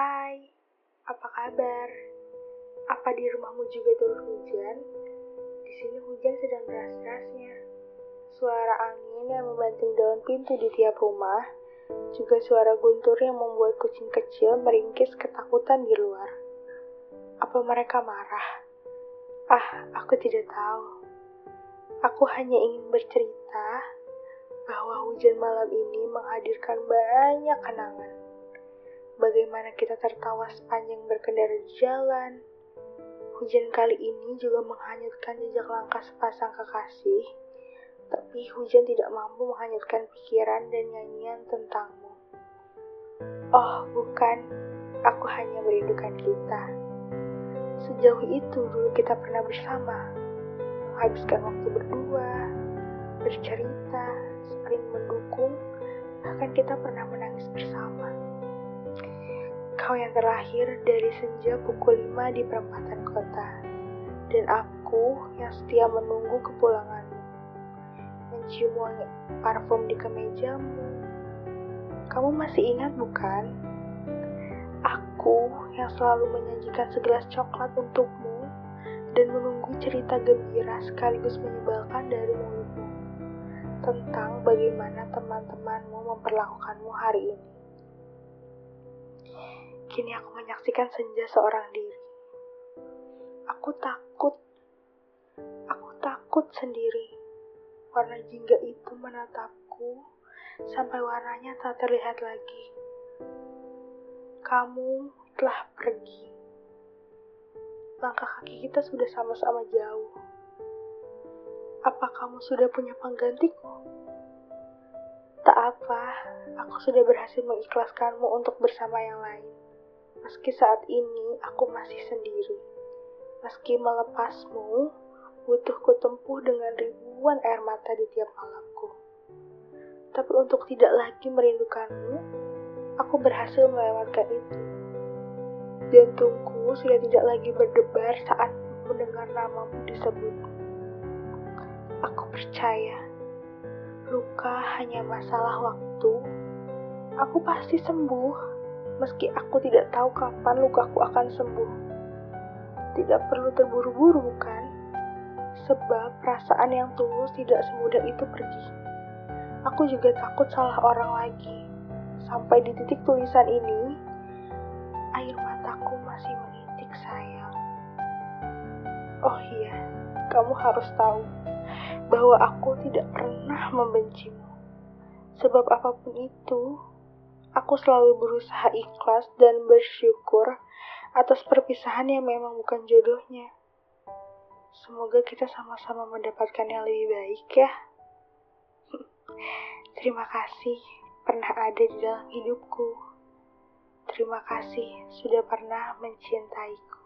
Hai, apa kabar? Apa di rumahmu juga turun hujan? Di sini hujan sedang deras-derasnya. Suara angin yang membanting daun pintu di tiap rumah, juga suara guntur yang membuat kucing kecil meringkis ketakutan di luar. Apa mereka marah? Ah, aku tidak tahu. Aku hanya ingin bercerita bahwa hujan malam ini menghadirkan banyak kenangan bagaimana kita tertawa sepanjang berkendara di jalan. Hujan kali ini juga menghanyutkan jejak langkah sepasang kekasih, tapi hujan tidak mampu menghanyutkan pikiran dan nyanyian tentangmu. Oh, bukan, aku hanya merindukan kita. Sejauh itu dulu kita pernah bersama, menghabiskan waktu berdua, bercerita, saling mendukung, bahkan kita pernah menangis bersama. Kau yang terakhir dari senja pukul 5 di perempatan kota. Dan aku yang setia menunggu kepulanganmu. Mencium wangi parfum di kemejamu. Kamu masih ingat bukan? Aku yang selalu menyajikan segelas coklat untukmu dan menunggu cerita gembira sekaligus menyebalkan dari mulutmu tentang bagaimana teman-temanmu memperlakukanmu hari ini. Kini aku menyaksikan senja seorang diri. Aku takut. Aku takut sendiri. Warna jingga itu menatapku sampai warnanya tak terlihat lagi. Kamu telah pergi. Langkah kaki kita sudah sama-sama jauh. Apa kamu sudah punya penggantiku? Tak apa, aku sudah berhasil mengikhlaskanmu untuk bersama yang lain. Meski saat ini aku masih sendiri. Meski melepasmu, butuh kutempuh dengan ribuan air mata di tiap malamku. Tapi untuk tidak lagi merindukanmu, aku berhasil melewatkan itu. Jantungku sudah tidak lagi berdebar saat mendengar namamu disebut. Aku percaya, luka hanya masalah waktu. Aku pasti sembuh meski aku tidak tahu kapan lukaku akan sembuh. Tidak perlu terburu-buru, bukan? Sebab perasaan yang tulus tidak semudah itu pergi. Aku juga takut salah orang lagi. Sampai di titik tulisan ini, air mataku masih menitik sayang. Oh iya, kamu harus tahu bahwa aku tidak pernah membencimu. Sebab apa pun itu, Aku selalu berusaha ikhlas dan bersyukur atas perpisahan yang memang bukan jodohnya. Semoga kita sama-sama mendapatkan yang lebih baik ya. Terima kasih pernah ada di dalam hidupku. Terima kasih sudah pernah mencintaiku.